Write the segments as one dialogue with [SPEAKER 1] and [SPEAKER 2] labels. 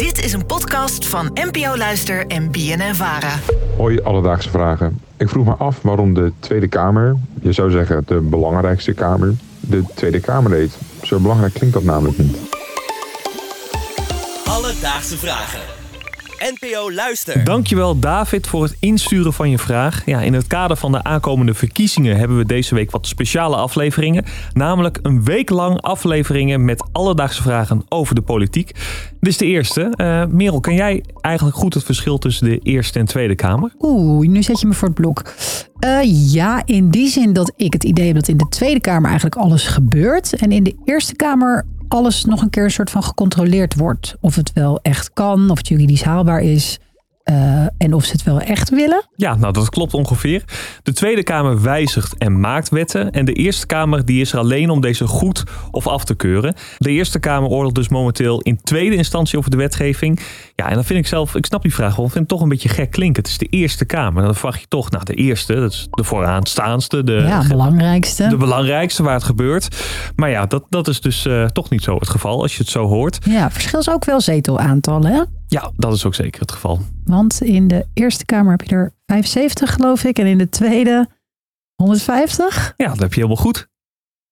[SPEAKER 1] Dit is een podcast van NPO Luister en BNN Vara.
[SPEAKER 2] Hoi, alledaagse vragen. Ik vroeg me af waarom de Tweede Kamer, je zou zeggen de belangrijkste Kamer, de Tweede Kamer heet. Zo belangrijk klinkt dat namelijk niet.
[SPEAKER 3] Alledaagse vragen. NPO Luister.
[SPEAKER 4] Dankjewel David voor het insturen van je vraag. Ja, in het kader van de aankomende verkiezingen hebben we deze week wat speciale afleveringen. Namelijk een week lang afleveringen met alledaagse vragen over de politiek. Dit is de eerste. Eh Merel, kan jij eigenlijk goed het verschil tussen de Eerste en Tweede Kamer?
[SPEAKER 5] Oeh, nu zet je me voor het blok. Eh, ja, in die zin dat ik het idee heb dat in de Tweede Kamer eigenlijk alles gebeurt. En in de Eerste Kamer alles nog een keer een soort van gecontroleerd wordt. Of het wel echt kan, of het juridisch haalbaar is. Eh, en of ze het wel echt willen.
[SPEAKER 4] Ja, nou dat klopt ongeveer. De Tweede Kamer wijzigt en maakt wetten. En de Eerste Kamer die is er alleen om deze goed of af te keuren. De Eerste Kamer oordeelt dus momenteel in tweede instantie over de wetgeving. Ja, en dan vind ik zelf, ik snap die vraag wel, ik vind het toch een beetje gek klinken. Het is de Eerste Kamer. Dan vraag je toch, nou de eerste, dat is de vooraanstaandste, de,
[SPEAKER 5] ja, belangrijkste.
[SPEAKER 4] de belangrijkste waar het gebeurt. Maar ja, dat, dat is dus eh, toch niet zo het geval als je het zo hoort.
[SPEAKER 5] Ja, verschil is ook wel zetelaantallen. Hè?
[SPEAKER 4] Ja, dat is ook zeker het geval.
[SPEAKER 5] Want in de Eerste Kamer heb je er 75, geloof ik. En in de Tweede 150.
[SPEAKER 4] Ja, dat heb je helemaal goed.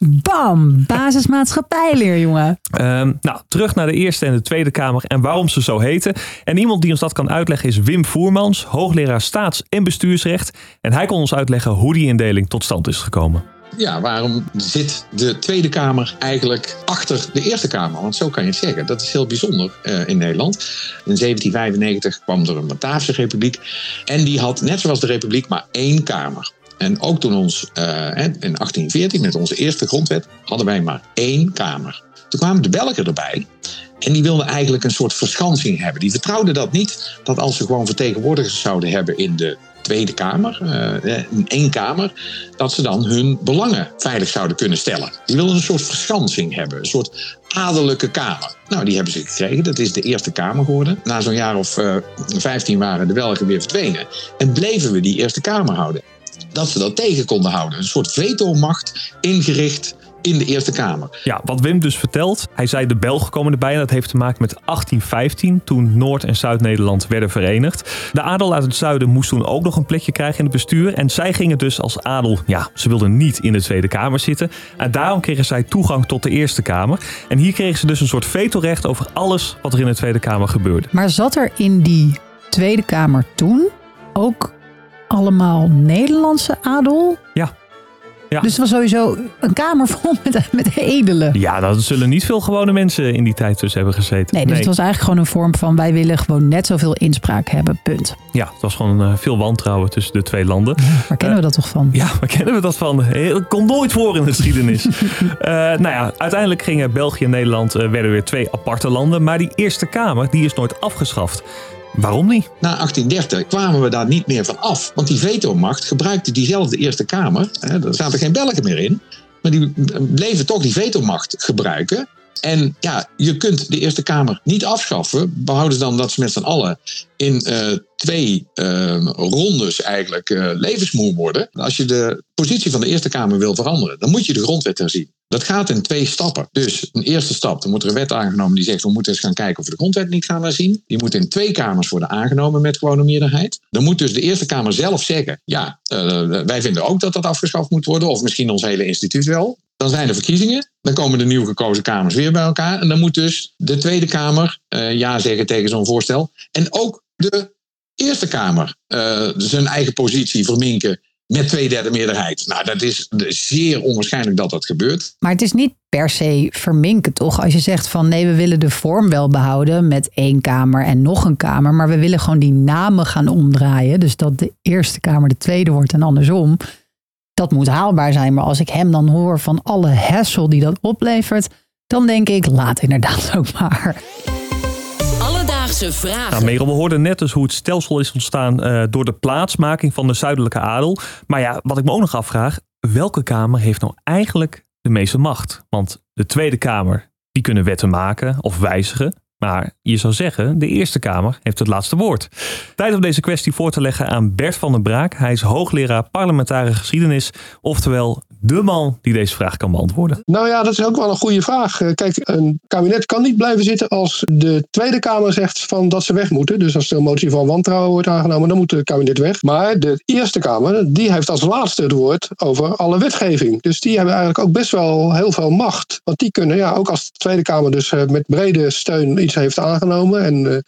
[SPEAKER 5] Bam! Basismaatschappijleer, jongen.
[SPEAKER 4] Ehm, nou, terug naar de Eerste en de Tweede Kamer en waarom ze zo heten. En iemand die ons dat kan uitleggen is Wim Voermans, hoogleraar staats- en bestuursrecht. En hij kon ons uitleggen hoe die indeling tot stand is gekomen.
[SPEAKER 6] Ja, waarom zit de Tweede Kamer eigenlijk achter de Eerste Kamer? Want zo kan je het zeggen. Dat is heel bijzonder eh, in Nederland. In 1795 kwam er een Bataafse republiek. En die had, net zoals de republiek, maar één Kamer. En ook toen ons, eh, in 1814, met onze eerste grondwet, hadden wij maar één Kamer. Toen kwamen de Belgen erbij. En die wilden eigenlijk een soort verschansing hebben. Die vertrouwden dat niet, dat als ze gewoon vertegenwoordigers zouden hebben in de Tweede Kamer, eh, in één Kamer, dat ze dan hun belangen veilig zouden kunnen stellen. Die wilden een soort verschansing hebben, een soort adellijke Kamer. Nou, die hebben ze gekregen. Dat is de Eerste Kamer geworden. Na zo'n jaar of eh, vijftien waren de Belgen weer verdwenen. En bleven we die Eerste Kamer houden. Dat ze dat tegen konden houden. Een soort vetomacht ingericht in de Eerste Kamer.
[SPEAKER 4] Ja, wat Wim dus vertelt, hij zei de Belgen komen erbij en dat heeft te maken met 1815, toen Noord- en Zuid-Nederland werden verenigd. De adel uit het zuiden moest toen ook nog een plekje krijgen in het bestuur en zij gingen dus als adel, ja, ze wilden niet in de Tweede Kamer zitten en daarom kregen zij toegang tot de Eerste Kamer. En hier kregen ze dus een soort vetorecht over alles wat er in de Tweede Kamer gebeurde.
[SPEAKER 5] Maar zat er in die Tweede Kamer toen ook allemaal Nederlandse adel?
[SPEAKER 4] Ja. Ja.
[SPEAKER 5] Dus het was sowieso een kamer vol met, met edelen.
[SPEAKER 4] Ja, dat zullen niet veel gewone mensen in die tijd dus hebben gezeten.
[SPEAKER 5] Nee, dus het was eigenlijk gewoon een vorm van wij willen gewoon net zoveel inspraak hebben, punt.
[SPEAKER 4] Ja, het was gewoon eh, veel wantrouwen tussen de twee landen.
[SPEAKER 5] Waar kennen we dat toch van?
[SPEAKER 4] Ja, waar kennen we dat van? Eh, Dat komt nooit voor in de geschiedenis. Eh, nou ja, uiteindelijk gingen België en Nederland eh, werden weer twee aparte landen. Maar die Eerste Kamer, die is nooit afgeschaft. Waarom niet?
[SPEAKER 6] Na 1830 kwamen we daar niet meer van af. Want die vetomacht gebruikte diezelfde Eerste Kamer. Hè, er zaten geen Belgen meer in. Maar die bleven toch die vetomacht gebruiken. En ja, je kunt de Eerste Kamer niet afschaffen. Behouden dan dat ze met z'n allen in eh, twee eh, rondes eigenlijk eh, levensmoe worden. Als je de positie van de Eerste Kamer wil veranderen, dan moet je de grondwet herzien. Dat gaat in twee stappen. Dus een eerste stap, dan moet er een wet aangenomen die zegt we moeten eens gaan kijken of we de grondwet niet gaan herzien. Die moet in twee kamers worden aangenomen met gewone meerderheid. Dan moet dus de Eerste Kamer zelf zeggen, ja, wij vinden ook dat dat afgeschaft moet worden. Of misschien ons hele instituut wel. Dan zijn er verkiezingen. Dan komen de nieuw gekozen kamers weer bij elkaar. En dan moet dus de Tweede Kamer eh, ja zeggen tegen zo'n voorstel. En ook de Eerste Kamer eh, zijn eigen positie verminken met twee derde meerderheid. Nou, dat is zeer onwaarschijnlijk dat dat gebeurt.
[SPEAKER 5] Maar het is niet per se verminken, toch? Als je zegt van nee, we willen de vorm wel behouden met één kamer en nog een kamer, maar we willen gewoon die namen gaan omdraaien. Dus dat de Eerste Kamer de Tweede wordt en andersom. Dat moet haalbaar zijn. Maar als ik hem dan hoor van alle hessel die dat oplevert, dan denk ik, laat inderdaad ook maar.
[SPEAKER 3] Alledaagse vragen.
[SPEAKER 4] Nou, Merel, we hoorden net dus hoe het stelsel is ontstaan eh, door de plaatsmaking van de zuidelijke adel. Maar ja, wat ik me ook nog afvraag, welke kamer heeft nou eigenlijk de meeste macht? Want de Tweede Kamer, die kunnen wetten maken of wijzigen. Maar je zou zeggen, de Eerste Kamer heeft het laatste woord. Tijd om deze kwestie voor te leggen aan Bert van den Braak. Hij is hoogleraar parlementaire geschiedenis, oftewel de man die deze vraag kan beantwoorden.
[SPEAKER 7] Nou ja, dat is ook wel een goede vraag. Eh, Kijk, een kabinet kan niet blijven zitten als de Tweede Kamer zegt van dat ze weg moeten. Dus als er een motie van wantrouwen wordt aangenomen, dan moet het kabinet weg. Maar de Eerste Kamer, die heeft als laatste het woord over alle wetgeving. Dus die hebben eigenlijk ook best wel heel veel macht. Want die kunnen, ja, ook als de Tweede Kamer dus eh, met brede steun heeft aangenomen en eh,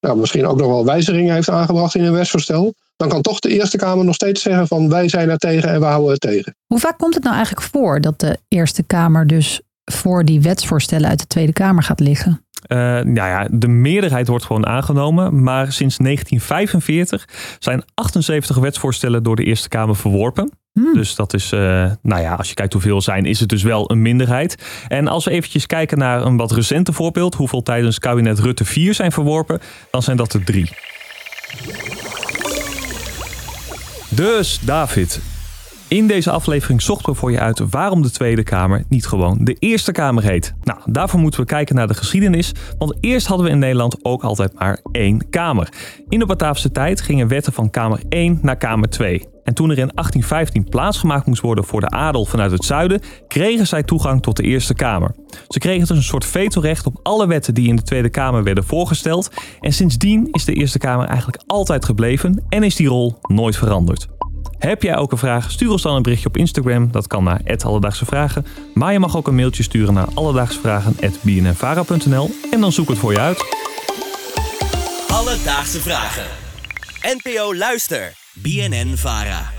[SPEAKER 7] nou, misschien ook nog wel wijzigingen heeft aangebracht in een wetsvoorstel, dan kan toch de Eerste Kamer nog steeds zeggen van wij zijn er tegen en we houden het tegen.
[SPEAKER 5] Hoe vaak komt het nou eigenlijk voor dat de Eerste Kamer dus voor die wetsvoorstellen uit de Tweede Kamer gaat liggen?
[SPEAKER 4] Uh, nou ja, de meerderheid wordt gewoon aangenomen. Maar sinds 1945 zijn 78 wetsvoorstellen door de Eerste Kamer verworpen.
[SPEAKER 5] Hmm.
[SPEAKER 4] Dus dat is, uh, nou ja, als je kijkt hoeveel zijn, is het dus wel een minderheid. En als we eventjes kijken naar een wat recenter voorbeeld, hoeveel tijdens kabinet Rutte 4 zijn verworpen, dan zijn dat er drie. Dus David, in deze aflevering zochten we voor je uit waarom de Tweede Kamer niet gewoon de Eerste Kamer heet. Nou, daarvoor moeten we kijken naar de geschiedenis, want eerst hadden we in Nederland ook altijd maar één Kamer. In de Bataafse tijd gingen wetten van Kamer 1 naar Kamer 2. En toen er in 1815 plaatsgemaakt moest worden voor de adel vanuit het zuiden, kregen zij toegang tot de Eerste Kamer. Ze kregen dus een soort vetorecht op alle wetten die in de Tweede Kamer werden voorgesteld. En sindsdien is de Eerste Kamer eigenlijk altijd gebleven en is die rol nooit veranderd. Heb jij ook een vraag? Stuur ons dan een berichtje op Instagram. Dat kan naar Alledaagse Vragen. Maar je mag ook een mailtje sturen naar alledaagsvragen.bnnvara.nl en dan zoek het voor je uit.
[SPEAKER 3] Alledaagse Vragen. NPO Luister. BNN Vara.